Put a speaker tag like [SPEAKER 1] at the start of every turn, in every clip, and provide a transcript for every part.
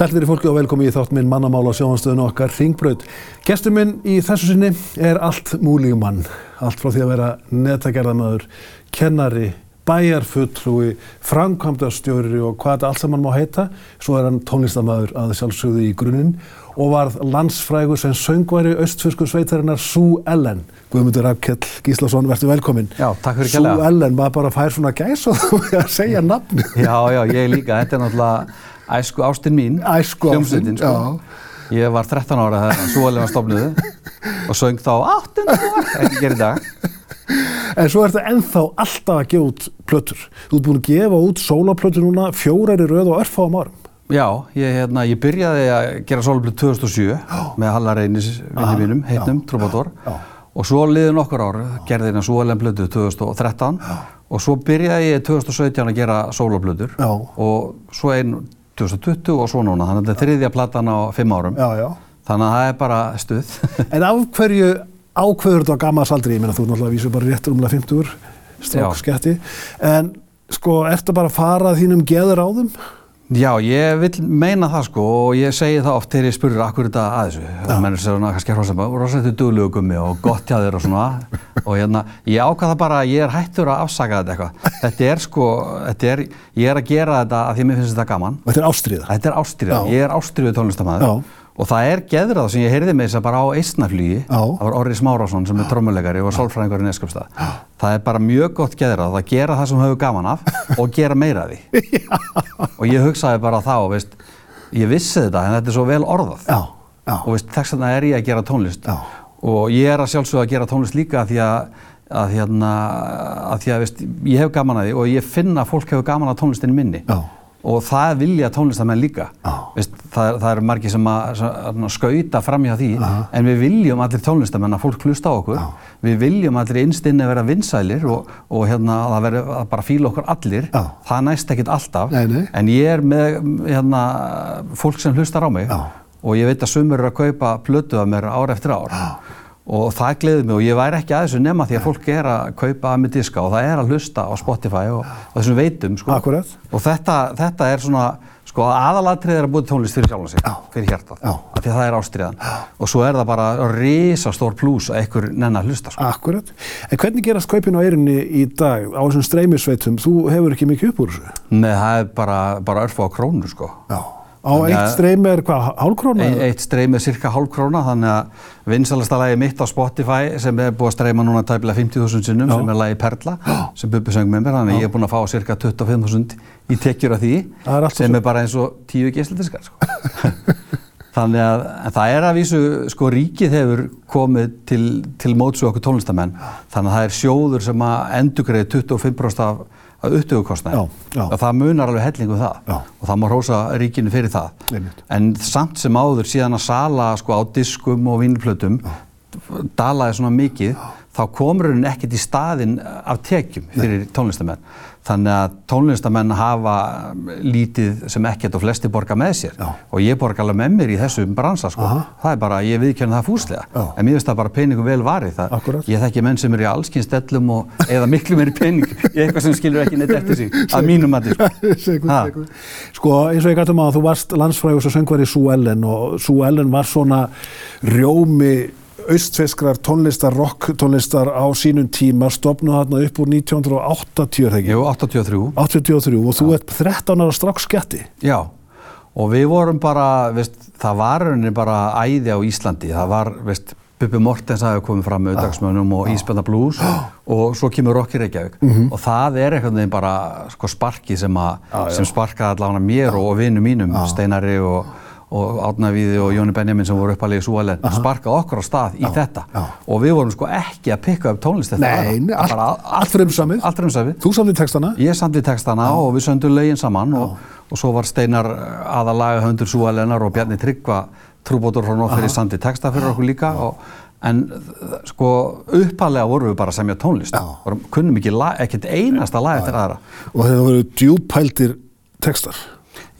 [SPEAKER 1] Sæltir í fólki og velkomi í þátt minn mannamála á sjóhanstöðun okkar Ringbraut. Gestur minn í þessu sinni er allt múlíumann. Allt frá því að vera netagerðamöður, kennari, bæjarfulltrúi, framkvæmdastjóri og hvað þetta allt saman má heita. Svo er hann tónlistamöður að sjálfsögðu í grunninn og varð landsfrægur sem söngværi austfjörsku sveitarinnar Sú Ellen. Guðmundur Afkjell Gíslason, verður velkominn.
[SPEAKER 2] Já, takk fyrir
[SPEAKER 1] Sú
[SPEAKER 2] kjærlega.
[SPEAKER 1] Ellen, maður bara fær svona gæs og þú er að segja nafni.
[SPEAKER 2] Já, já, ég líka. Þetta er náttúrulega æsku ástin mín.
[SPEAKER 1] Æsku
[SPEAKER 2] Hljómsveitin, sko. Ég var 13 ára þegar Súalið var stofnuðu og söng þá 8. ára, ekki gerir í dag.
[SPEAKER 1] En svo er þetta ennþá alltaf að gefa út plötur. Þú ert búin að gefa út sólaplötur núna fjórar í röð og örfáum árum.
[SPEAKER 2] Já, ég, hérna, ég byrjaði að gera soloplötu 2007 með Halla Reynis vinni mínum, heitnum, Trúbador. Og svo liði nokkur ár, gerði hérna Súalið plötu 2013 og svo byrjaði ég 2017 að gera soloplötur
[SPEAKER 1] Já.
[SPEAKER 2] og svo einn 2020 og svo núna. Þannig að þetta er þriðja platan á fimm árum.
[SPEAKER 1] Já, já.
[SPEAKER 2] Þannig að það er bara stuð.
[SPEAKER 1] En af hverju ákveður þetta á gammarsaldri? Ég meina þú náttúrulega að vísu bara réttur umlega 50 strák sketti. En sko, ertu bara að fara að þínum geður á þeim?
[SPEAKER 2] Já, ég vil meina það sko og ég segi það oft þegar ég spurur akkur þetta að þessu. Það mennur sér svona kannski hrósa bara, rosa þetta duglegu gummi og gott hjá þér og svona. Og hérna, ég ákvaða bara að ég er hættur að afsaka þetta eitthvað. Þetta er sko, þetta er, ég er að gera þetta að því að mér finnst þetta gaman.
[SPEAKER 1] Og þetta er ástríða.
[SPEAKER 2] Þetta er ástriða, ég er ástriðu tónlistamæður. Og það er geðrað sem ég heyrði með þess að bara á eistnaflugi,
[SPEAKER 1] Já.
[SPEAKER 2] það var Orri Smárásson sem er trommuleikari og sálfræðingur í Neskjöpstað. Það er bara mjög gott geðrað að gera það sem hefur gaman af og gera meira af því. og ég hugsaði bara þá, veist, ég vissi þetta en þetta er svo vel orðað.
[SPEAKER 1] Já, já.
[SPEAKER 2] Og veist, þess vegna er ég að gera tónlist.
[SPEAKER 1] Já.
[SPEAKER 2] Og ég er að sjálfsögða að gera tónlist líka því að, að, hérna, að því að veist, ég hef gaman að því og ég finna að fólk hefur gaman að tónlistinni minni
[SPEAKER 1] Já.
[SPEAKER 2] Og það vilja tónlistamenn líka.
[SPEAKER 1] Já.
[SPEAKER 2] Veist, það, það eru margir sem að, að skauta fram hjá því en við viljum allir tónlistamenn að fólk hlusta á okkur. Við viljum allir innstinni vera vinsælir og, og hérna, að það veri að bara fíla okkur allir.
[SPEAKER 1] Já.
[SPEAKER 2] það næst ekkit alltaf.
[SPEAKER 1] Nei, nei.
[SPEAKER 2] en ég er með hérna, fólk sem hlustar á mig.
[SPEAKER 1] Já.
[SPEAKER 2] og ég veit að sumur eru að kaupa plötu af mér ár eftir ár og það gleður mig og ég væri ekki að þessu nema því að fólk er að kaupa mig diska og það er að hlusta á Spotify og, og þessum veitum sko.
[SPEAKER 1] Akkurat.
[SPEAKER 2] og þetta, þetta er svona sko, aðalatrið er að búið tónlist fyrir sjálfan sig fyrir hjartað, af því að það er ástriðan og svo er það bara risastór plús að einhver nenn að hlusta sko.
[SPEAKER 1] Akkurat. En hvernig gerast kaupin á eirinni í dag á þessum streymisveitum? Þú hefur ekki mikið upp úr þessu.
[SPEAKER 2] Nei, það er bara, bara örfa á krónu sko.
[SPEAKER 1] Já. Á
[SPEAKER 2] Þannig
[SPEAKER 1] eitt streymi er hvað, hálfkróna?
[SPEAKER 2] E eitt streymi er cirka hálf króna þannig að vinsalasta lagi mitt á Spotify sem er búið að streyma núna tæpilega 50.000 sinnum
[SPEAKER 1] Já.
[SPEAKER 2] sem er lagi Perla sem Bubbi söng með mér þannig að ég er búin að fá cirka 25.000 í tekjur af því
[SPEAKER 1] er
[SPEAKER 2] sem
[SPEAKER 1] svo.
[SPEAKER 2] er bara eins og tíu geisladiskar sko. þannig að það er að vísu sko ríkið hefur komið til, til mótsu okkur tónlistamenn þannig að það er sjóður sem að endugreið 25% af,
[SPEAKER 1] já.
[SPEAKER 2] og það munar alveg hellingu það
[SPEAKER 1] Já.
[SPEAKER 2] og það má hrósa ríkinu fyrir það
[SPEAKER 1] Einmitt.
[SPEAKER 2] en samt sem áður síðan að sala sko á diskum og vínplötum dalaði svona mikið þá komur henni ekkert í staðinn af tekjum fyrir tónlistamenn þannig að tónlistamenn hafa lítið sem ekkert og flesti borga með sér
[SPEAKER 1] Já.
[SPEAKER 2] og ég borga alveg með mér í þessum bransa sko.
[SPEAKER 1] Aha.
[SPEAKER 2] það er bara, ég viðkjörna það fúslega
[SPEAKER 1] Já.
[SPEAKER 2] en mér finnst það bara peningum vel varið ég þekki menn sem eru í allskynstellum og eða miklu meiri pening í eitthvað sem skilur ekki neitt eftir sig að mínum að sko.
[SPEAKER 1] Segur. Sko eins og ég gætum að þú varst landsfrægus og söngvar í Sú Ellen og Sú Ellen var svona rjómi austfeskrar tónlistar, rock tónlistar á sínum tíma, stopnuð þarna upp úr 1980 er það ekki?
[SPEAKER 2] Jú, 83
[SPEAKER 1] 83 og þú ert 13 ára strax skjatti.
[SPEAKER 2] Já, og við vorum bara, veist, það var rauninni bara æði á Íslandi, það var, veist, Bubbi Mortens hafi komið fram með auðdagsmönnum og Ísbjörna Blues og svo kemur Rocky Reykjavík. Og það er einhvern veginn bara sko sparki sem,
[SPEAKER 1] Mhm. Já, já.
[SPEAKER 2] sem sparkaði allavega mér og, og vinnu mínum, Steinari og, og Átnavíði og Jóni Benjamin sem voru uppalegi súalen, sparkaði okkur á stað í þetta
[SPEAKER 1] já.
[SPEAKER 2] og við vorum sko ekki að pikka upp tónlist eftir
[SPEAKER 1] Nei, allt- allt frumsamið.
[SPEAKER 2] Allt frumsamið.
[SPEAKER 1] Þú samtið textana?
[SPEAKER 2] Ég samdi textana og við söndum lögin saman og, og svo var Steinar aðalaga höndur Súalennar og Bjarni Tryggva trúbótur frá nóg fyrir samdi texta fyrir okkur líka og, en uh, sko uppalega vorum við bara að semja tónlist
[SPEAKER 1] Já.
[SPEAKER 2] Vorum- kunnum ekki ekkert einasta lag eftir aðra
[SPEAKER 1] Og þetta voru djúpældir textar.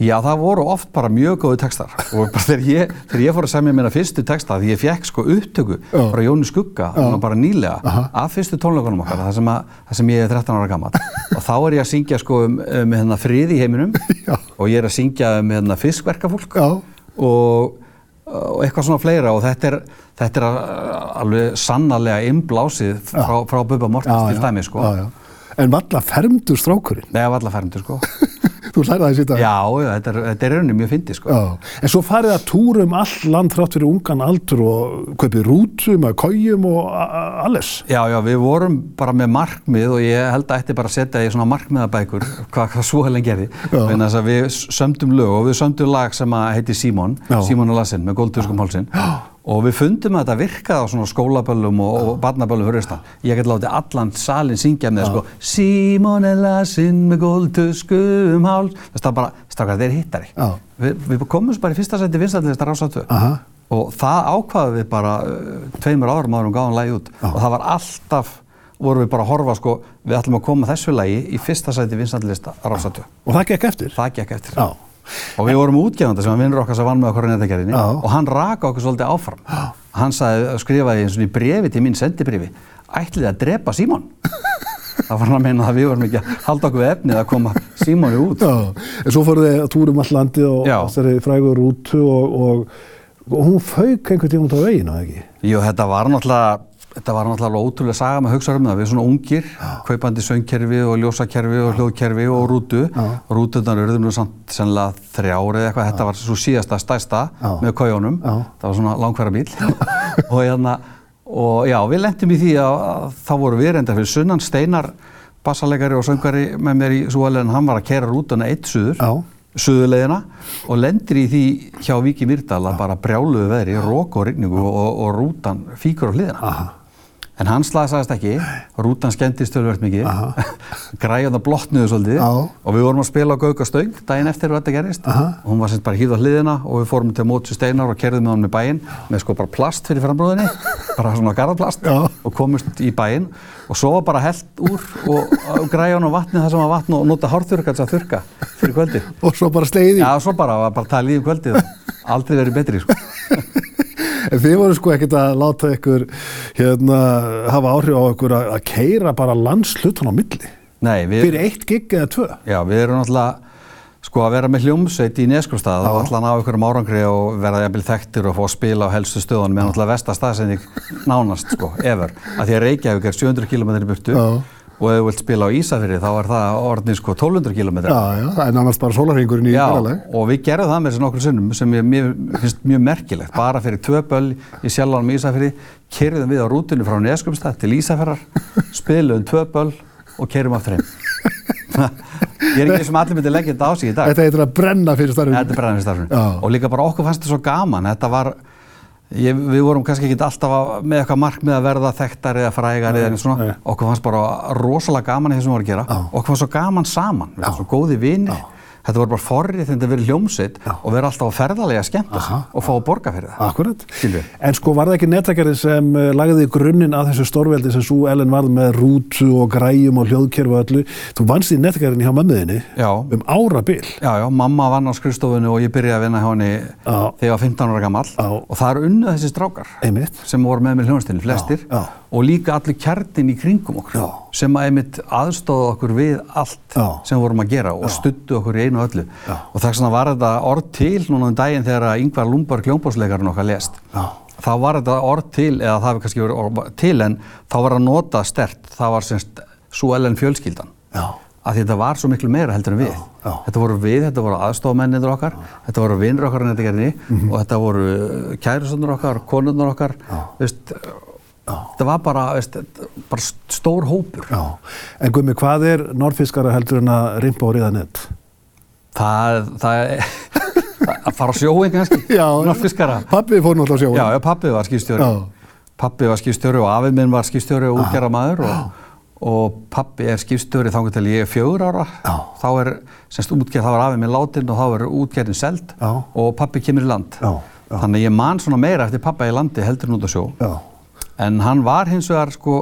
[SPEAKER 2] Já, það voru oft bara mjög góðu textar og þegar ég, þegar ég fór að semja mér fyrstu texta því ég fekk sko upptöku
[SPEAKER 1] Já.
[SPEAKER 2] frá Jóni Skugga, bara nýlega
[SPEAKER 1] Aha.
[SPEAKER 2] af fyrstu tónleikunum okkar, það sem, að, það sem ég er 13 ára gammal og þá er ég að syngja sko um, um hérna, frið í heiminum
[SPEAKER 1] Já.
[SPEAKER 2] og ég er að syngja um hérna, fiskverkafólk og, og eitthvað svona fleira og þetta er, þetta er alveg sannarlega innblásið frá, frá Bubba Mortens til dæmi sko.
[SPEAKER 1] já, já. En valla fermdur strákurinn.
[SPEAKER 2] Nei, af alla færndur sko.
[SPEAKER 1] Þú lærði það í að...
[SPEAKER 2] Já, já, þetta er, þetta er rauninni mjög fyndi sko.
[SPEAKER 1] Já, en svo farið að túra um all land þrátt fyrir ungan aldur og kaupið rútum að kójum og alles.
[SPEAKER 2] Já, já, við vorum bara með markmið og ég held að ætti bara að setja í svona markmiðabækur hvað, hvað svo helen gerði.
[SPEAKER 1] Já.
[SPEAKER 2] Þannig að við sömdum lög og við sömdum lag sem að heiti Símon,
[SPEAKER 1] Já.
[SPEAKER 2] Símon og Lassin með Gólduskum hálsin. Og við fundum að þetta virkaði á svona skólaböllum og, og barnaböllum fyrir austan. Ég gæti látið allan salin syngja með sko Símon er Lassin með Gólduskum háls. Það er bara, strákar, þeir eru hittari.
[SPEAKER 1] Já.
[SPEAKER 2] Við, við komum bara í fyrsta seti vinstallista rásatu
[SPEAKER 1] Aha.
[SPEAKER 2] og það ákvaðum við bara uh, tveimur árum árum gáðum lagi út og það var alltaf, vorum við bara að horfa sko, við ætlum að koma þessu lagi í fyrsta sæti vinsandlista rásatu
[SPEAKER 1] Og það gekk eftir.
[SPEAKER 2] það gekk eftir. Og við vorum útgefandi sem að vinnur okkar sem vann með okkur á netagerðinni
[SPEAKER 1] Já.
[SPEAKER 2] og hann raka okkur svolítið áfram. Hann sagði, skrifaði eins og í brefi til mín sendibrifi, ætlið að drepa Símon? Það var hann að meina að við vorum ekki að halda okkur efnið að koma Símoni út.
[SPEAKER 1] Já, en svo fóruð þið að túra um all landi og þessari frægur rútu og, og, og hún fauk einhvern tíma út á veginu, ekki?
[SPEAKER 2] Jú, þetta var náttúrulega Þetta var náttúrulega ótrúlega saga með hugsaðum það. Við erum svona ungir, kaupandi söngkerfi og ljósakerfi og hljóðkerfi og rútu. Rútunar urðum nú samt sennilega þrjári eða eitthvað. Þetta var svo síðasta stæsta með kójónum.
[SPEAKER 1] Já.
[SPEAKER 2] Það var svona langfæra bíl. og, hérna, og já, við lendum í því að, þá voru við reynda fyrir sunnan Steinar, bassalegari og söngari með mér í Súali en hann var að kera rútuna eitt suður suðulegina og lendir í því hjá Viki Myrdal að bara brjáluðu veðri, rók og rigningu og, og rútan fíkur á hliðina.
[SPEAKER 1] Aha.
[SPEAKER 2] En hann slasaðist ekki, rútan skemmtist tölvöld mikið, græðan blotnuðu svolítið
[SPEAKER 1] Já.
[SPEAKER 2] og við vorum að spila á Gaukastöng daginn eftir að þetta gerist
[SPEAKER 1] Aha.
[SPEAKER 2] og hún var sem bara hýð á hliðina og við fórum til mótsu steinar og kerðum með hann með bæinn með sko bara plast fyrir frambrúðinni, bara svona garðaplast
[SPEAKER 1] Já.
[SPEAKER 2] og komust í bæinn og svo var bara held úr og, græðan og vatni það sem var vatn og nota hárþurka til að þurka fyrir kvöldi.
[SPEAKER 1] Og svo bara slegið í.
[SPEAKER 2] Já, svo bara bara talið í kvöldið aldrei verið betri, sko.
[SPEAKER 1] En þið voru sko ekkert að láta ykkur hérna hafa áhrif á ykkur að, að keira bara landslutan á milli.
[SPEAKER 2] Nei, við,
[SPEAKER 1] Fyrir eitt gig eða tvö.
[SPEAKER 2] já, við erum náttúrulega sko að vera með hljómsveit í Neskustad og alltaf ná ykkur um árangri og verða jafnvel þekktir og fá að spila á helstu stöðunum með náttúrulega vestastaðsending nánast sko, ever. Að því að Reykjavík er 700 km í burtu
[SPEAKER 1] Já.
[SPEAKER 2] Og ef þú vilt spila á Ísafirði þá er það orðin sko 1200 km.
[SPEAKER 1] Já, já, er nánast bara sólarhingurinn í
[SPEAKER 2] Já,
[SPEAKER 1] ferðalag.
[SPEAKER 2] og við gerðum það með þessi nokkur sinnum sem ég mér finnst mjög merkilegt. Bara fyrir tvö böll í sjálfanum Ísafirði, kerðum við á rútunni frá Neskjöpstað til Ísafjörðar, spilum tvö böll og kerðum aftur heim. ég er ekki sem allir myndi leggja þetta á sig í dag.
[SPEAKER 1] Þetta heitir að brenna fyrir starfinu.
[SPEAKER 2] Þetta er brennan í starfinu.
[SPEAKER 1] Já.
[SPEAKER 2] Og líka bara okkur fannst þetta svo gaman. Þetta var, ég, við vorum kannski ekki alltaf að- með eitthvað markmið að verða þekktar eða frægar eða eitthvað svona.
[SPEAKER 1] nei.
[SPEAKER 2] Okkur fannst bara rosalega gaman í því sem við vorum að gera. Okkur fannst svo gaman saman. Við erum svo góði vinir. Þetta voru bara forrið þegar þetta verið hljómsveit og vera alltaf að skemmta sig
[SPEAKER 1] Aha.
[SPEAKER 2] og fá að borga fyrir það.
[SPEAKER 1] Akkurat.
[SPEAKER 2] Skilju.
[SPEAKER 1] En sko var það ekki nettakerðin sem uh, lagði grunninn að þessu stórveldi sem svo Ellen varð með rútu og græjum og hljóðkerfu og öllu. Þú vannst í nettakerðin hjá mömmuðinni
[SPEAKER 2] Já.
[SPEAKER 1] um árabil.
[SPEAKER 2] Já, já, mamma vann á skrifstofunni og ég byrjaði að vinna hjá henni þegar ég var 15 ára gammal og það er unnu þessi strákar
[SPEAKER 1] Einmitt.
[SPEAKER 2] sem voru með mér hljónastinni, flestir
[SPEAKER 1] Já, já.
[SPEAKER 2] Og líka allir kjartin í kringum okkur
[SPEAKER 1] Já.
[SPEAKER 2] sem að einmitt aðstóða okkur við allt
[SPEAKER 1] Já.
[SPEAKER 2] sem vorum að gera og stuttu okkur í einu og öllu.
[SPEAKER 1] Já.
[SPEAKER 2] og þess vegna var þetta orð til núna um daginn þegar Yngvar Lundberg hljómbásleikarinn okkar lest þá var þetta orð til, eða það hefur kannski verið orð til en þá var að nota stert, það var semst svo ellen fjölskyldan.
[SPEAKER 1] Já.
[SPEAKER 2] að þetta var svo miklu meira heldur en við. Þetta voru við, þetta voru aðstofamennir okkar þetta voru vinnur okkar en þetta gerni
[SPEAKER 1] Mhm.
[SPEAKER 2] og þetta voru kærustundur okkar konurnar okkar þetta var bara, veist, bara stór hópur.
[SPEAKER 1] Já. En Gummi, hvað er norðfiskara heldur en að rimpa og riða nett?
[SPEAKER 2] það, það er að fara á sjóin kannski norðfiskara.
[SPEAKER 1] Pappi fór náttúrulega á sjóin.
[SPEAKER 2] já, pappi var skýrstjóri pappi var skýrstjóri og afið minn var skýrstjóri og útgerðamaður og, og pappi er skýrstjóri þá til ég fjögur ára.
[SPEAKER 1] Já.
[SPEAKER 2] þá er, semst útgerð, þá er afið minn látin og þá er útgerðin seld og pappi kemur í land.
[SPEAKER 1] Já,
[SPEAKER 2] þannig ég man svona meira eftir pappa í landi heldur en út á sjó.
[SPEAKER 1] Já.
[SPEAKER 2] En hann var hins vegar sko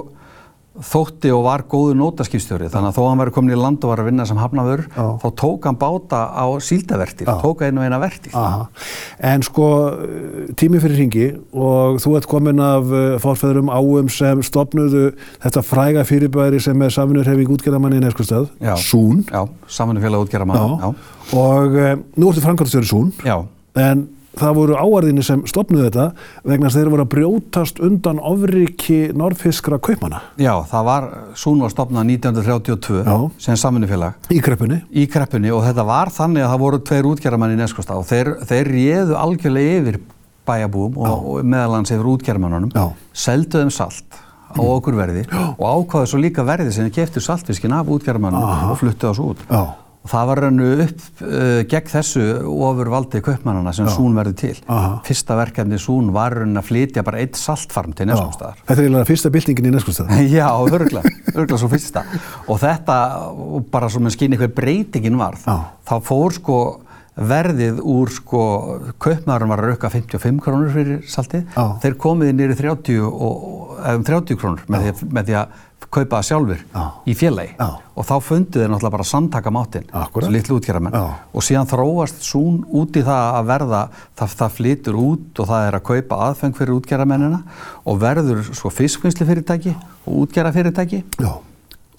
[SPEAKER 2] þótti og var góðu nótaskipstjóri þannig að þó að hann væri komin í land og var að vinna sem hafnafur
[SPEAKER 1] Já.
[SPEAKER 2] þá tók hann báta á síldavertir,
[SPEAKER 1] Já.
[SPEAKER 2] tók einu eina vertir
[SPEAKER 1] Aha. En sko, tími fyrir ringi og þú ert komin af uh, fórfæðurum áum sem stopnuðu þetta fræga fyrirbæri sem er samvinnurhefing útgerðamanni í Neskustad,
[SPEAKER 2] Já.
[SPEAKER 1] Sún.
[SPEAKER 2] Mann
[SPEAKER 1] Já. Og uh, nú ertu framkvæmstjóri Sún,
[SPEAKER 2] Já.
[SPEAKER 1] en það voru áarðinni sem stopnuðu þetta vegna þess að þeir voru að brjótast undan ofriki norðfiskra kaupmanna
[SPEAKER 2] Já, það var, Sún var stopnað 1932
[SPEAKER 1] Já.
[SPEAKER 2] sem samanfélag
[SPEAKER 1] í kreppunni.
[SPEAKER 2] í kreppunni og þetta var þannig að það voru tveir útgerramann í Neskostá og þeir, þeir réðu algjörlega yfir bæjabúum og, og meðalans yfir útgerramannunum
[SPEAKER 1] Já.
[SPEAKER 2] seldu þeim salt á okkur verði og ákvaðu svo líka verði sem þeir keftu saltfiskin af útgerramannunum og fluttu þessu út
[SPEAKER 1] Já.
[SPEAKER 2] Það var rannu upp uh, gegn þessu ofur valdi kaupmannana sem Sún verði til
[SPEAKER 1] Aha.
[SPEAKER 2] fyrsta verkefni Sún var rannu að flytja bara eitt saltfarm til Neskostáðar
[SPEAKER 1] Þetta er eiginlega fyrsta byltingin í Neskustad.
[SPEAKER 2] Já, örgulega, örgulega svo fyrsta og þetta, bara svo með skynni hver breytingin varð,
[SPEAKER 1] Já.
[SPEAKER 2] þá fór sko verðið úr sko, kaupmaðurinn var að rauka 55 krónur fyrir saltið,
[SPEAKER 1] Já.
[SPEAKER 2] þeir komiði nýri 30, og, um 30 krónur með því að kaupa það sjálfur
[SPEAKER 1] Já.
[SPEAKER 2] í félagi
[SPEAKER 1] Já.
[SPEAKER 2] og þá fundu þeir náttúrulega bara samtaka máttinn
[SPEAKER 1] Akkúrat.
[SPEAKER 2] litlu útgerðamenn
[SPEAKER 1] Já.
[SPEAKER 2] og síðan þróast sún út í það að verða það, það flytur út og það er að kaupa aðfeng fyrir útgerðamennina og verður svo fiskvinnslu fyrirtæki og útgerðafyrirtæki
[SPEAKER 1] Já.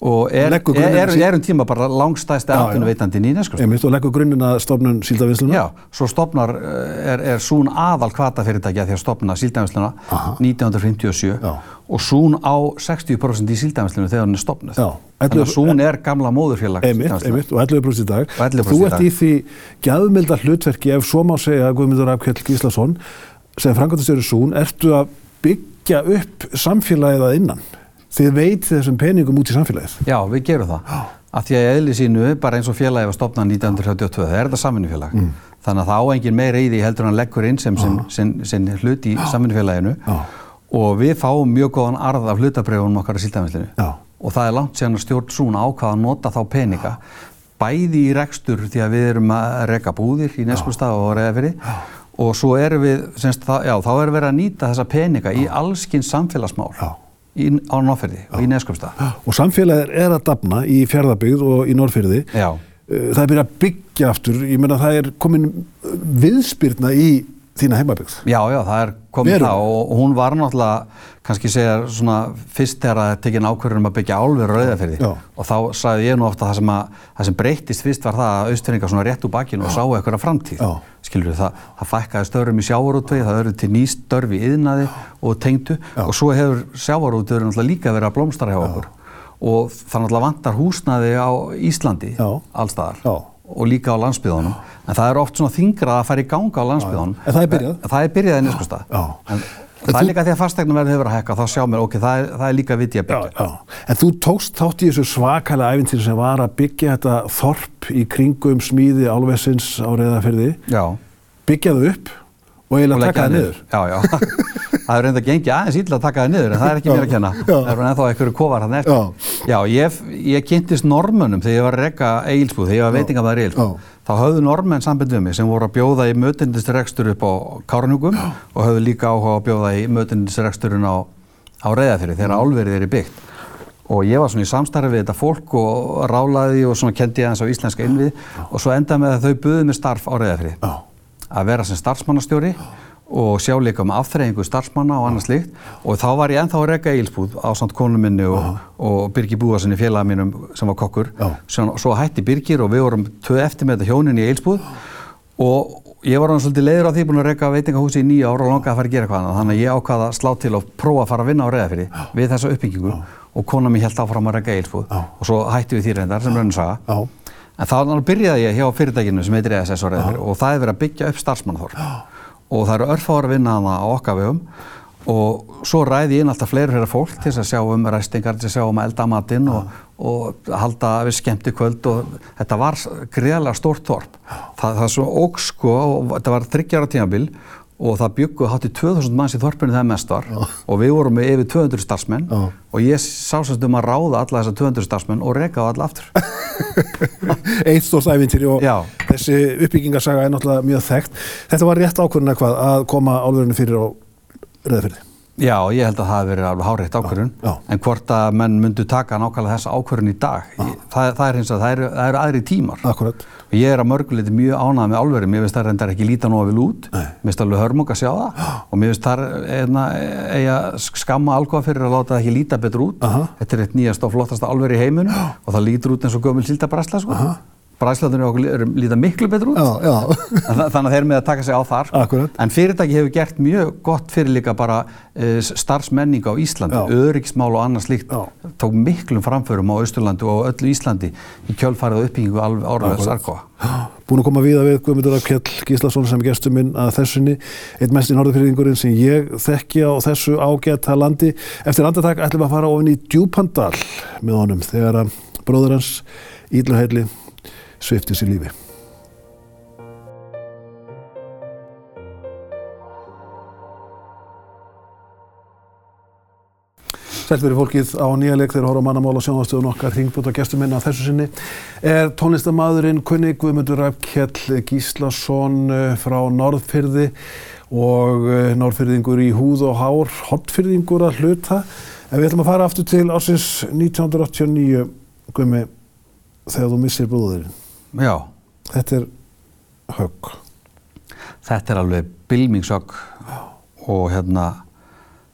[SPEAKER 2] Og er, er, er, um tíma bara
[SPEAKER 1] já.
[SPEAKER 2] atvinnuveitandi í Neskust
[SPEAKER 1] Einmitt og leggur grunninn að stofnun síldavinsluna.
[SPEAKER 2] Já, svo stopnar, eh, er, er Sún aðal kvata fyrirtækja því að stopna síldæmisluna
[SPEAKER 1] Aha.
[SPEAKER 2] 1957
[SPEAKER 1] Já.
[SPEAKER 2] og Sún á 60% í síldæmislunu þegar hann er stopnuð.
[SPEAKER 1] Já.
[SPEAKER 2] Þannig að Sún er gamla móðurfélag síldarvinnslunnar.
[SPEAKER 1] einmitt, og 11% í dag.
[SPEAKER 2] Og 11%
[SPEAKER 1] Þú
[SPEAKER 2] í
[SPEAKER 1] ert
[SPEAKER 2] dag.
[SPEAKER 1] í því gæðmilda hlutverki, ef svo má segja Guðmundur Afkjell Gíslason, sem framkvæmtastjóri Sún, ertu að byggja upp samfélagið að innan. Þið veit þessum peningum út í samfélagið.
[SPEAKER 2] Já, við gerum það. Af því að í eðli sínu, bara eins og félagi var stopnað 1932, það er þetta samvinnufélag.
[SPEAKER 1] Mm.
[SPEAKER 2] Þannig að það á engin í því heldur hann leggur inn sem sin, sin, sin hlut í samvinnufélaginu
[SPEAKER 1] Já.
[SPEAKER 2] og við fáum mjög góðan arð af hlutabreifunum okkar í síldæmislinu.
[SPEAKER 1] Já.
[SPEAKER 2] Og það er langt síðan að stjórn Súna ákvaða að nota þá peninga bæði í rekstur því að við erum að reka búðir í Neskustaf og Reyðafyrði og svo erum við, semst, það, já, þá erum við að nýta þessa peninga í allskinn samfélagsmál
[SPEAKER 1] Já.
[SPEAKER 2] Í, á Nóferði og í Neskustaf.
[SPEAKER 1] Og samfélagið er að dafna í fjárðabyggð og í Norrfyrði.
[SPEAKER 2] Já.
[SPEAKER 1] Uh, Það er byrjað að byggja aftur, ég meina það er komin viðspyrna í þína heimabyggð.
[SPEAKER 2] Já, já, það er komið það og, og hún var náttúrulega, kannski segja svona fyrst þegar það er tekin ákvörðun um að byggja álverður á rauðafyrði og þá sagði ég nú ofta það sem, að, það sem breyttist fyrst var það að austfinningar svona rétt úr bakinu og sáu eitthvað framtíð.
[SPEAKER 1] Já.
[SPEAKER 2] Skilur það, það fækkaði störum í sjávarútvegi, það eru til ný störf í yðnaði og tengdu
[SPEAKER 1] Já.
[SPEAKER 2] og svo hefur sjávarútvegi náttúrulega líka verið að blómstara hjá okkur og það náttúrulega vantar húsnaði á Íslandi allstaðar. Og líka á landsbyðunum en það er oft svona þingra að fara í ganga á landsbyðunum
[SPEAKER 1] En það er byrjað.
[SPEAKER 2] það er byrjað
[SPEAKER 1] Já.
[SPEAKER 2] en það er líka því að fastegnum verður hefur að hekka þá sjá mér, ok, það er, það er líka viti að byggja.
[SPEAKER 1] Já. En þú tókst þátt í þessu svakalega æfintýri sem var að byggja þetta þorp í kringum smíði álvesins á reyðafyrði,
[SPEAKER 2] já,
[SPEAKER 1] byggja það upp og eiginlega taka það niður.
[SPEAKER 2] já, já, það er reynda gengið aðeins ítla að taka það niður en það er ekki mér að kenna.
[SPEAKER 1] Já.
[SPEAKER 2] það er ennþá einhverju kofar hann eftir.
[SPEAKER 1] Já.
[SPEAKER 2] já, ég, ég kynntist normönum þegar ég var að rekka eigilsbúð, þegar ég var veitingafæður eigilsbúð
[SPEAKER 1] Já.
[SPEAKER 2] þá höfðu normenn samband við mig sem voru að bjóða í mötundisrekstur upp á Káranjúkum og höfðu líka áhuga að bjóða í mötundisreksturinn á, á Reyðafyrir þegar álverið er í byggt. Og ég var svona í samstarfi við þetta fólk og rálaði og svona kendi ég aðeins á íslenska innvið og svo endaði með að þau buðu mig starf á Reyðafyrir
[SPEAKER 1] Já.
[SPEAKER 2] Að vera sem starfsmannastjóri og sjá líka um afþreyingu starfsmanna og annað slíkt. Og þá var ég ennþá að reka eilsbúð á samt konu minni og, og Birgir Búasinni félaga mínum sem var kokkur.
[SPEAKER 1] Já.
[SPEAKER 2] svo, hætti Birgir og við vorum tvö eftir með þetta hjónin í eilsbúð og ég var hann svolítið leiður á því búin að reka veitingahúsi í nýja ára og langaði að fara að gera eitthvað annað. Þannig að ég ákvaða að slá til og prófa að fara að vinna á reyðafyrir við þessa uppbyggingu. Og kona mér held áfram að reka eilsbúð
[SPEAKER 1] Já.
[SPEAKER 2] og svo hætti við því reyndar sem raun saga. En þá byrjaði ég hjá fyrirtækinu sem heitir ESS og reyður og það er verið að byggja upp starfsmannaþorp og það eru örfáður að vinna hana á okkar vegum. Og svo ræði ég inn alltaf fleiri fyrir fólk til þess að sjá um ræstingar, til að sjá um að elda matinn og, og halda við skemmti kvöld og þetta var greiðlega stórt þorp. Það, það er svo óg sko og þetta var þryggjara tímabil og það bygguði hátt í 2000 manns í þorpinu þegar mest var og við vorum með yfir 200 starfsmenn
[SPEAKER 1] Já.
[SPEAKER 2] og ég sá semst um að ráða alla þessa 200 starfsmenn og reka á alla aftur.
[SPEAKER 1] Eitt stórt æfintýri og
[SPEAKER 2] Já.
[SPEAKER 1] þessi uppbyggingarsaga er náttúrulega mjög þekkt. Þetta var rétt ákvörðin að hvað að koma álverðinu fyrir á reyðafyrði.
[SPEAKER 2] Já, ég held að það hefði verið alveg háreitt ákvörðun, en hvort að menn myndu taka nákvæmlega þessa ákvörðun í dag, ég, það, það er hins að það eru, það eru aðri tímar.
[SPEAKER 1] Akkurat.
[SPEAKER 2] Og ég er að mörguleiti mjög ánægð með álverið, mér finnst það reyndar ekki líta nóga vel út,
[SPEAKER 1] Nei.
[SPEAKER 2] mér finnst alveg hörmung að sjá það og mér finnst það eina, eiga skamma algóða fyrir að láta það ekki líta betur út.
[SPEAKER 1] Aha.
[SPEAKER 2] Þetta er eitt nýjast og flottasta álverið í heiminum og það lítur út eins og gömul sílda bræsla, sko. Bræslaðunir okkur líta miklu betur út.
[SPEAKER 1] Já, já,
[SPEAKER 2] Þannig að þeir með að taka sig á þar.
[SPEAKER 1] Akkúrat.
[SPEAKER 2] En fyrirtæki hefur gert mjög gott fyrir líka bara uh, starfsmenning á Íslandi,
[SPEAKER 1] Já.
[SPEAKER 2] öryggismál og annað slíkt. Tók miklum framförum á Austurlandi og öllu Íslandi í kjölfarið og uppbyggingu árlega sarkóa.
[SPEAKER 1] Búin að koma víða við Guðmundur af Kjell Gíslason sem er gestur minn að þessunni einn mest í norðurfyrðingurinn sem ég þekki á þessu ágæta landi eftir andartak ætlum við að fara ofin í Djúpandal með honum þegar að bróður hans Ídluheili svifti sér lífi Sælt verið fólkið á nýja leik þegar horfa á mannamál og sjónvastöðun okkar hringbúta gestur minna þessu sinni er tónlistamæðurinn Kunni Guðmundur Ræfkjell Gíslason eh, frá Norðfyrði og eh, Norðfyrðingur í húð og hár, hotfyrðingur að hluta. En við ætlum að fara aftur til ásins 1989, Guðmi, þegar þú missir bróðurinn.
[SPEAKER 2] Já,
[SPEAKER 1] Þetta er högg.
[SPEAKER 2] þetta er alveg bylmingsögg og hérna,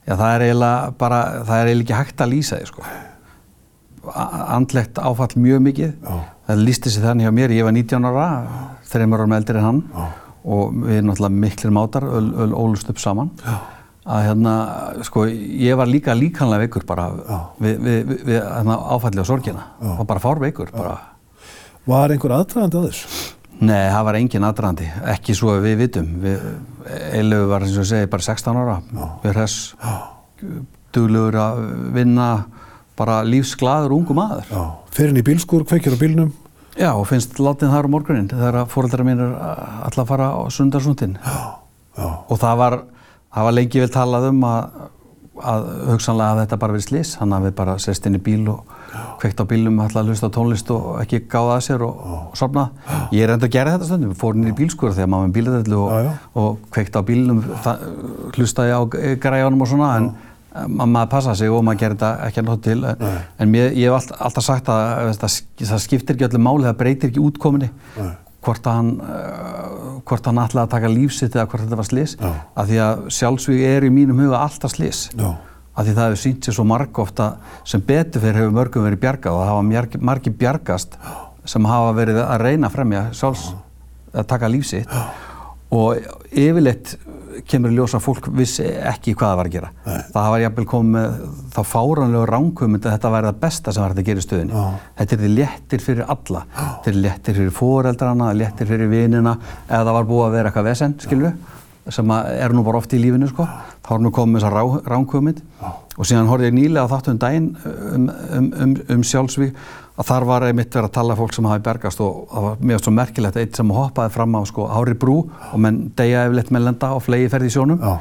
[SPEAKER 2] já það er eiginlega bara, það er eiginlega ekki hægt að lýsa því sko. Andlegt áfall mjög mikið.
[SPEAKER 1] Já.
[SPEAKER 2] Það lísti sig þannig hjá mér, ég var 19 ára, þreymur árum eldri en hann
[SPEAKER 1] Já.
[SPEAKER 2] og við erum náttúrulega miklir mátar, öl, öl ólust upp saman.
[SPEAKER 1] Já.
[SPEAKER 2] Að hérna, sko, ég var líka líkanlega veikur bara við, við, við, við hérna, áfalli og sorgina. Var bara fárveikur, bara.
[SPEAKER 1] Var einhver aðdragandi að þessu?
[SPEAKER 2] Nei, það var engin aðdrandi, ekki svo við vitum. Eilöfu var, eins og ég segi, bara 16 ára. Við hress, duglegur að vinna, bara lífsglaður ungu maður.
[SPEAKER 1] Já. Fyrir inn í bílskur, kveikir á bílnum.
[SPEAKER 2] Já, og finnst látið þar á morgunin þegar fóreldrar mín er alltaf að fara á sundarsundin.
[SPEAKER 1] Já.
[SPEAKER 2] Og það var, það var lengi vel talað um að, að hugsanlega að þetta bara verið slís. Hann hafi bara sest inn í bíl og kveikt á bílum, alltaf að hlusta tónlist og ekki gáða að sér og, og sofnað. Ég er enda að gera þetta stundum, fór inn í bílskur þegar maður með bíladellu og, og kveikt á bílum, hlustaði á græjanum og svona, en ma- maður passa sig og maður gerir þetta ekki að nota til. En, en mér, ég hef allt, alltaf sagt að það, það skiptir ekki öllu máli, það breytir ekki útkominni
[SPEAKER 1] Nei.
[SPEAKER 2] hvort að hann, hvort hann ætlaði að taka lífsitt eða hvort þetta var slis af því að sjálfsvíg er í mínum huga alltaf slis
[SPEAKER 1] Já.
[SPEAKER 2] Af því það hefur sínt sér svo marg ofta sem betur fyrir hefur mörgum verið bjargað og það hafa margi, bjargast sem hafa verið að reyna að fremja sjálfs að taka lífsitt og yfirleitt kemur í ljós að fólk vissi ekki hvað það var að gera.
[SPEAKER 1] Nei.
[SPEAKER 2] það var jafnvel komið þá fáranlegu ránkvömynd að þetta væri það besta sem var hægt að gera í stöðinni
[SPEAKER 1] Já.
[SPEAKER 2] þetta er því léttir fyrir alla. Þetta er léttir fyrir foreldrana, léttir fyrir vinina eða það var búið að vera eitthvað vesen, skilju sem að er nú bara oft í lífinu sko. þá er nú komið þessar rá, ránkvömynd og síðan horfði ég nýlega á þáttum daginn um, um, um, um sjálfsvík að þar var einmitt verið að tala um fólk sem hafi bergast og það var mjög svo merkilegt eitt sem hoppaði fram á sko, Hári Brú og menn deyja yfirleitt með lenda og flegi ferði í sjónum
[SPEAKER 1] Já.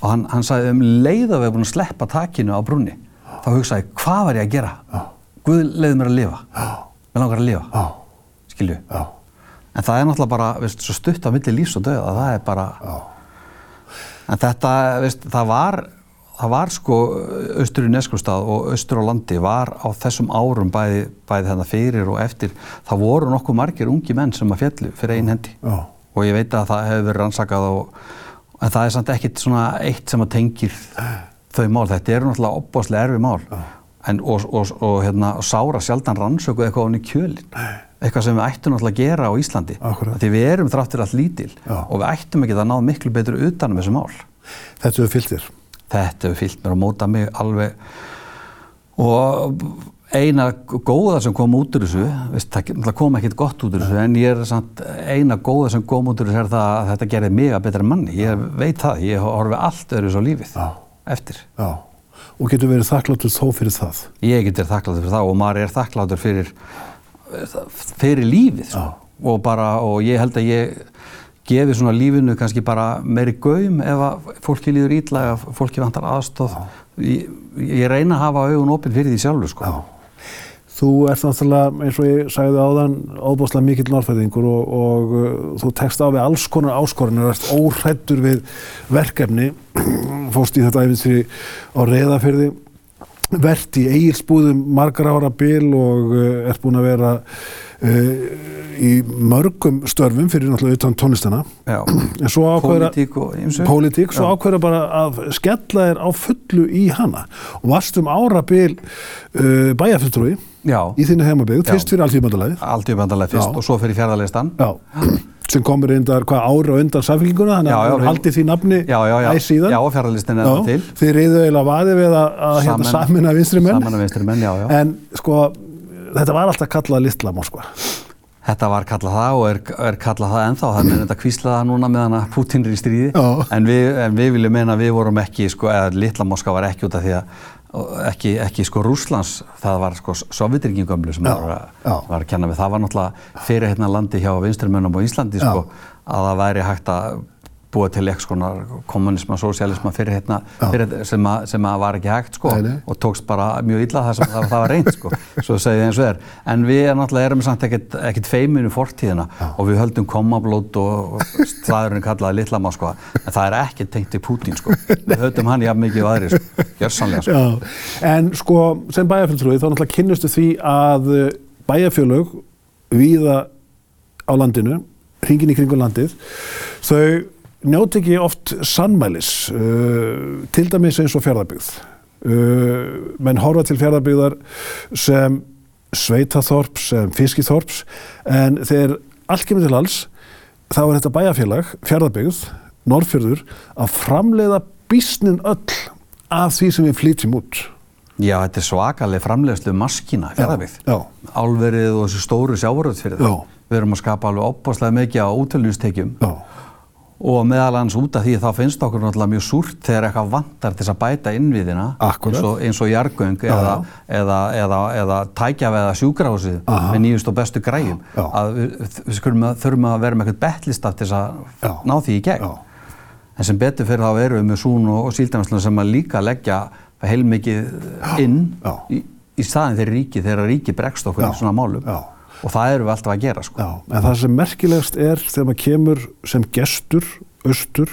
[SPEAKER 2] og hann, hann sagði um leið að við erum búin að sleppa takinu á brúnni þá hugsaði hvað var ég að gera?
[SPEAKER 1] Já.
[SPEAKER 2] Guð leiði mér að lifa mér langar að lifa, skilju en það er náttúrulega bara, veist, stutt á milli lífs og döða, það er bara. En þetta, veist, það var það var sko austur í Neskustad og austur á landi var á þessum árum bæði, bæði þarna fyrir og eftir það voru nokkuð margir ungi menn sem að fjallu fyrir einn hendi.
[SPEAKER 1] Já.
[SPEAKER 2] og ég veit að það hefur verið rannsakað og, en það er samt ekkit svona eitt sem að tengir þau mál, þetta eru náttúrulega opbáslega erfi mál. En, og, og, og, hérna, sára sjaldan rannsöku eitthvað onni kjölin eitthvað sem við ættum náttúrulega að gera á Íslandi því við erum þráttur allt lítil
[SPEAKER 1] Já.
[SPEAKER 2] og við ættum ekki að ná miklu betur utan um þessu mál
[SPEAKER 1] Þetta hefur fyllt þér.
[SPEAKER 2] þetta hefur fyllt mér og móta mig alveg og eina góða sem kom út úr þessu veist, það kom ekkert gott út úr þessu en ég er samt eina góða sem kom út úr þessu er það að þetta gerði mig að betra manni ég veit það, ég horfi allt öðru svo lífið
[SPEAKER 1] Já.
[SPEAKER 2] eftir
[SPEAKER 1] Já. Og getur verið þakkláttur þó fyrir það.
[SPEAKER 2] ég get verið þakkláttur fyrir fyrir fyrir lífið sko. og bara, og ég held að ég gefi svona lífinu kannski bara meiri gaum ef að fólki líður ítla ef fólki vantar aðstóð ég, ég reyna að hafa augun opinn fyrir því sjálfur sko.
[SPEAKER 1] Þú ert náttúrulega, eins og ég sagði áðan, óbúslega mikill norðfæðingur og, og uh, þú tekst á við alls konar áskorunir og ert óhrættur við verkefni, fórst í þetta æfintri á reyðafyrði, verðt í eigilsbúðum margar ára bil og uh, ert búin að vera í mörgum störfum fyrir náttúrulega utan tónlistana.
[SPEAKER 2] Já,
[SPEAKER 1] En svo
[SPEAKER 2] ymsu.
[SPEAKER 1] pólitík, svo
[SPEAKER 2] Já.
[SPEAKER 1] ákveður bara að skella þér á fullu í hana og varst um árabil uh, bæjarfulltrúi í þínu heimabygg,
[SPEAKER 2] Já.
[SPEAKER 1] fyrst fyrir alltíðbandalæðið
[SPEAKER 2] allt í bandalega fyrst
[SPEAKER 1] Já.
[SPEAKER 2] og svo fyrir fjárðarleistan.
[SPEAKER 1] Já, sem komur reyndar hvað ára undan samfélkinguna, þannig að það
[SPEAKER 2] já.
[SPEAKER 1] haldið því nafni
[SPEAKER 2] Já, já, já.
[SPEAKER 1] æ síðan.
[SPEAKER 2] Já, og fjárðarleistin er það til.
[SPEAKER 1] þið reyðu eiginlega vaði við að, að hérna, vinstri menn,
[SPEAKER 2] Saman að vinstri menn, já, já.
[SPEAKER 1] en sko, þetta var alltaf kallað litla Moskva.
[SPEAKER 2] Þetta var kallað það og er, er kallað það ennþá, þannig er þetta kvíslaða núna meðan að Putin er í stríði.
[SPEAKER 1] Já.
[SPEAKER 2] En við, en við viljum meina að við vorum ekki, sko, eða litla Moskva var ekki út af því að ekki, ekki sko Rúslands, það var sko Sovjetringingömlu sem
[SPEAKER 1] Já,
[SPEAKER 2] var, að-
[SPEAKER 1] já.
[SPEAKER 2] var að kenna við. Það var náttúrulega fyrir hérna landi hjá vinstrimönnum á Íslandi
[SPEAKER 1] Já.
[SPEAKER 2] sko, að það væri hægt að búa til eitthvað skonar kommunisma, sósialisma fyrir hérna, fyrir, sem, að, sem að var ekki hægt sko
[SPEAKER 1] Nei, nei.
[SPEAKER 2] og tókst bara mjög illa það sem það, það var reynd sko, svo segið eins og er. En við er náttúrulega erum samt ekkert, feiminu fortíðina og við höldum komablót og, staðurinn kallaði litla Moskva, en það er ekkert tengt í Pútín sko. Við höldum hann jafn mikið og aðri sko, gjörsanlega sko.
[SPEAKER 1] Já, en sko sem bæjarfulltrúi þá náttúrulega kynnustu því að uh, bæjarfjölög víða á landinu, hringin í kringum landið, þau njóti ekki oft sannmælis, uh, til dæmis eins og fjárðarbyggð. Uh, menn horfa til fjárðarbyggðar sem sveitaþorps, sem fiskiþorps, en þegar allt kemur til alls, þá er þetta bæjarfélag, fjárðarbyggð, Norrfjörður, að framleiða bísnin öll af því sem við flytjum út.
[SPEAKER 2] Já, þetta er svakaleg framleiðslu maskína, fjárðarbyggð.
[SPEAKER 1] Já,
[SPEAKER 2] Álverið og þessu stóru sjávaröðsfyrir
[SPEAKER 1] Já.
[SPEAKER 2] Við erum að skapa alveg opbáslega mikið á útölunistekjum
[SPEAKER 1] já,
[SPEAKER 2] og meðal hans út af því þá finnst okkur náttúrulega mjög súrt þegar eitthvað vantar til þess að bæta innviðina eins og, eins og jargöng
[SPEAKER 1] Já,
[SPEAKER 2] eða,
[SPEAKER 1] já.
[SPEAKER 2] eða, eða, eða tækjaveða sjúkrahúsið
[SPEAKER 1] Aha.
[SPEAKER 2] með nýjust og bestu græjum
[SPEAKER 1] Já.
[SPEAKER 2] að við, við þurfum að vera með eitthvað bettlistaf til þess
[SPEAKER 1] Já.
[SPEAKER 2] að ná því í gegn
[SPEAKER 1] já,
[SPEAKER 2] en sem betur fyrir þá erum við með sún og, og síldæmislega sem að líka leggja heilmikið inn
[SPEAKER 1] Já.
[SPEAKER 2] í, í staðin þegar ríki þegar ríki bregst okkur
[SPEAKER 1] Já.
[SPEAKER 2] í svona málum
[SPEAKER 1] Já.
[SPEAKER 2] Og það erum við alltaf að gera sko.
[SPEAKER 1] já. En það sem merkilegast er þegar maður kemur sem gestur, austur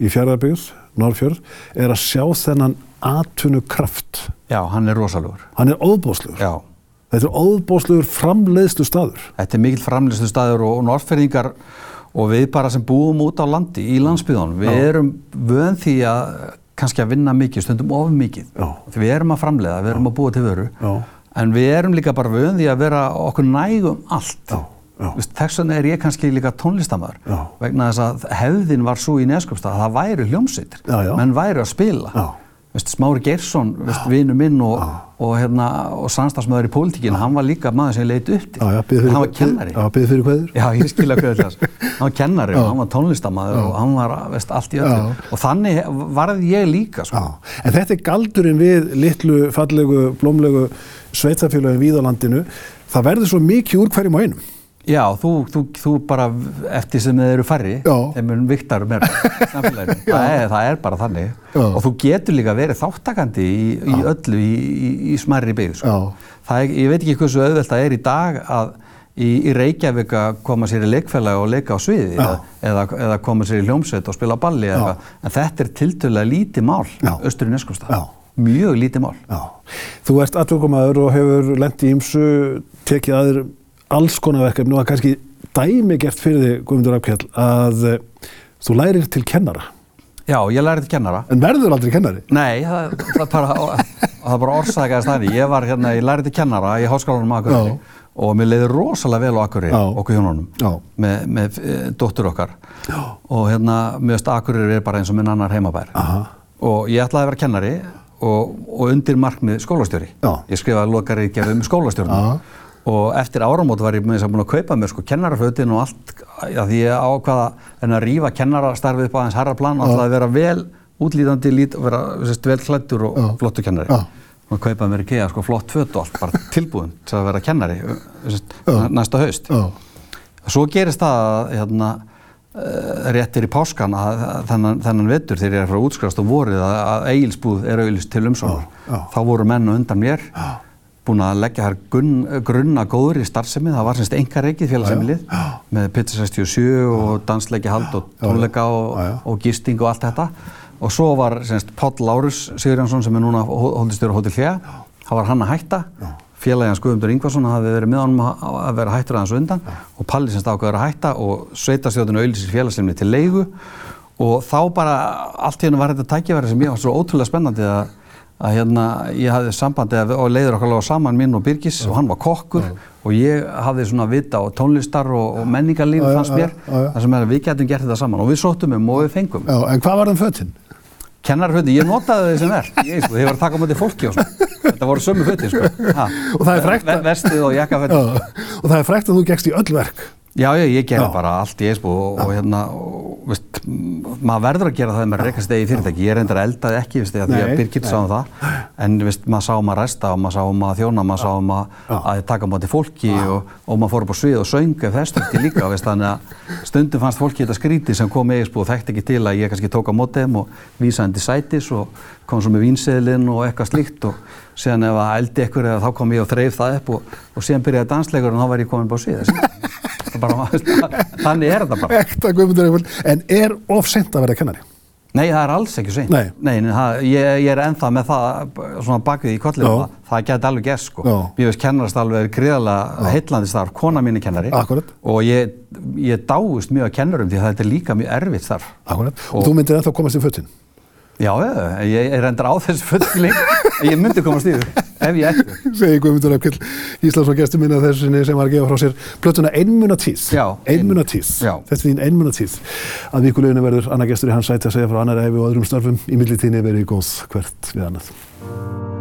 [SPEAKER 1] í fjárðarbyggð, Norrfjörð, er að sjá þennan atvinnu kraft.
[SPEAKER 2] Já, hann er rosalugur
[SPEAKER 1] Hann er óðbóðslugur.
[SPEAKER 2] Já,
[SPEAKER 1] Þetta er óðbóðslugur framleiðslu staður.
[SPEAKER 2] þetta er mikill framlýstu staður og, norðferðingar og við bara sem búum út á landi í landsbyðunum, við
[SPEAKER 1] Já.
[SPEAKER 2] erum vön því að kannski að vinna mikið, stundum of mikið.
[SPEAKER 1] Já.
[SPEAKER 2] Því við erum að framleiða, við erum að búa til vöru,
[SPEAKER 1] Já.
[SPEAKER 2] En við erum líka bara vön því að vera okkur nægum allt. Þess vegna er ég kannski líka tónlistamæður,
[SPEAKER 1] Já.
[SPEAKER 2] vegna þess að hefðin var svo í neskjöpstað að það
[SPEAKER 1] Já, já.
[SPEAKER 2] menn væru að spila.
[SPEAKER 1] Já.
[SPEAKER 2] Vist, Smári Geirsson, vist, vinu minn og, og, hérna, og samstagsmaður í pólitíkinu, hann var líka maður sem ég leit upp til.
[SPEAKER 1] Já, já, fyrir,
[SPEAKER 2] hann var kennari.
[SPEAKER 1] Já, býð fyrir hverður.
[SPEAKER 2] Já, ég skilja hvað þess. Hann var kennari
[SPEAKER 1] Já.
[SPEAKER 2] og hann var tónlistamæður og hann var veist, allt í öllu. Og þannig varði ég líka, sko.
[SPEAKER 1] En þetta er galdurinn við litlu, fallegu, blómlegu sveitafélagin víðalandinu. Það verður svo mikið úr hverjum á einum.
[SPEAKER 2] Já, þú, þú, þú bara eftir sem þið eru færri, þeim mun viktar meira samfélaginu. það, er, það er bara þannig.
[SPEAKER 1] Já.
[SPEAKER 2] Og þú getur líka verið þáttakandi í, í öllu í, í, í smærri byggð. Sko. Er, ég veit ekki hversu auðvelt það er í dag að í, í Reykjavík að koma sér í leikfélag og leika á sviði eða, eða, eða koma sér í hljómsveit og spila balli eða eitthvað. En þetta er tiltölulega lítið mál,
[SPEAKER 1] Já.
[SPEAKER 2] austur í Neskustad.
[SPEAKER 1] Já.
[SPEAKER 2] Mjög lítið mál.
[SPEAKER 1] Já. Þú ert aðtökumæður og hefur lent í ymsu, tekið aður alls konar verkefni og það er kannski dæmi gert fyrir þig, Guðmundur Afkjell, að eh, þú lærir til kennara.
[SPEAKER 2] Já, ég lærið til kennara.
[SPEAKER 1] En verður aldrei kennari?
[SPEAKER 2] Nei, það, það bara, það bara orsakaðist þannig. Ég var hérna, ég lærið til kennara í háskólanum Akureyri
[SPEAKER 1] Já.
[SPEAKER 2] og mér leiði rosalega vel á Akureyri,
[SPEAKER 1] Já.
[SPEAKER 2] okkur hjónunum, með, með e, dóttur okkar.
[SPEAKER 1] Já.
[SPEAKER 2] Og hérna, veist Akureyri er bara eins og minn annar heimabær.
[SPEAKER 1] Aha.
[SPEAKER 2] Og ég ætlaði að vera kennari og, og undir markmið skólastjóri.
[SPEAKER 1] Já.
[SPEAKER 2] Ég skrifaði lokaríkjað um skólastjórnum. Og eftir áramót var ég með þess að búin að kaupa mér sko kennarafötin og allt, því ég ákvaða en að rífa kennarastarfið upp á hans herra plan og ætlaði að vera vel útlýtandi, lít, vera sérst, vel klættur og
[SPEAKER 1] Já.
[SPEAKER 2] flottu kennari.
[SPEAKER 1] Já.
[SPEAKER 2] Og kaupaði mér ekki sko flott föt og allt, bara tilbúin til að vera kennari
[SPEAKER 1] Já.
[SPEAKER 2] næsta haust.
[SPEAKER 1] Já.
[SPEAKER 2] Svo gerist það að hérna, réttir í páskan að, þennan, þennan vetur þegar ég er frá útskrast og vorið að, að eigilsbúð er auðlist til umsóknar.
[SPEAKER 1] Já, já.
[SPEAKER 2] Þá voru menn undan mér
[SPEAKER 1] Já.
[SPEAKER 2] búin að leggja þær gunn, grunna góður í starfsemi, það var semst enga reikið félagsemilið með Pitti 67 og dansleiki hald og tónleika og,
[SPEAKER 1] Já, já.
[SPEAKER 2] og gisting og allt þetta. Og svo var semst Páll Lárus Sigurjónsson sem er núna hóldistjóri Hótel Hljá, það var hann að hætta félagin Guðmundur Ingvarsson hafði verið með honum að vera hættur aðeins undan og Palli semst ákveður að hætta og sveitastjóðinu auðlýsir félagsemni til leigu. Og þá bara allt hennu var þetta tækifæri sem ég var svo ótrúlega spennandi að, að hérna ég hafði sambandi að- og leiður okkar lága saman minn og Birgis og hann var kokkur og ég hafði svona vita á tónlistar og, og menningarlíf fannst mér þar sem við getum gert þetta saman. Og við sóttum um og við fengum.
[SPEAKER 1] En hvað var það um fötin?
[SPEAKER 2] kennarföti, ég notaði þau sem er ég sko, var að taka á móti fólki og svona þetta voru sömu föti sko.
[SPEAKER 1] Og það er frægt að-
[SPEAKER 2] Ve- og
[SPEAKER 1] og það er frækt að þú gegst í öll verk.
[SPEAKER 2] Já, já, ég gerði
[SPEAKER 1] Já.
[SPEAKER 2] bara allt í eisbú og, og hérna, og, veist, maður verður að gera það með rekast eigi fyrirtæki, ég reyndar eldaði ekki, veist, því að Birgit sá um það, en veist, maður sá um að resta og maður sá um að þjóna, maður sá um að, taka á móti fólki og, og maður fór upp á svið og þess þurfti líka, veist, þannig að stundum fannst fólki þetta skríti sem kom í eisbú og þekkti ekki til að ég kannski tók á móti þeim og vísaði til sætis og kom svo með vínseðlinn og eitthvað slíkt og síðan ef að eldi ekkur eða þá kom ég og þreif það upp og, og síðan byrjaði dansleikur og þá var ég komin bara á svið Það bara, þannig er þetta bara
[SPEAKER 1] Ekta Guðmundur Eifel. En er of sent að vera kennari?
[SPEAKER 2] Nei, það er alls ekki seint
[SPEAKER 1] Nei.
[SPEAKER 2] nei það, ég, ég er ennþá með það svona bakvið í kollinu það, það geti alveg gerst sko
[SPEAKER 1] Já.
[SPEAKER 2] Mér veist kennarast alveg gríðarlega heitlandi starf kona mín er kennari
[SPEAKER 1] Akkúrat.
[SPEAKER 2] og ég, ég dáist mjög að kennurum því þetta er líka mjög erfitt starf
[SPEAKER 1] Akkurat. Og,
[SPEAKER 2] Og-
[SPEAKER 1] þú myndir ennþá komast í fötin?
[SPEAKER 2] Já, ég er endur á þessu fullling ég myndi komast þau ef ég ætti
[SPEAKER 1] Segir Guðmundur Eifel, Íslands og gestur minna þessu sinni sem var að gefa frá sér plötuna Einmuna tíð.
[SPEAKER 2] Já,
[SPEAKER 1] Einmuna
[SPEAKER 2] ein-
[SPEAKER 1] tíð.
[SPEAKER 2] já.
[SPEAKER 1] Þetta er þín einmuna tíð. Að vikuleginu verður annar gestur í hans sæti að segja frá annar efi og öðrum störfum. Í millitíðinni verið góð hvert við annað.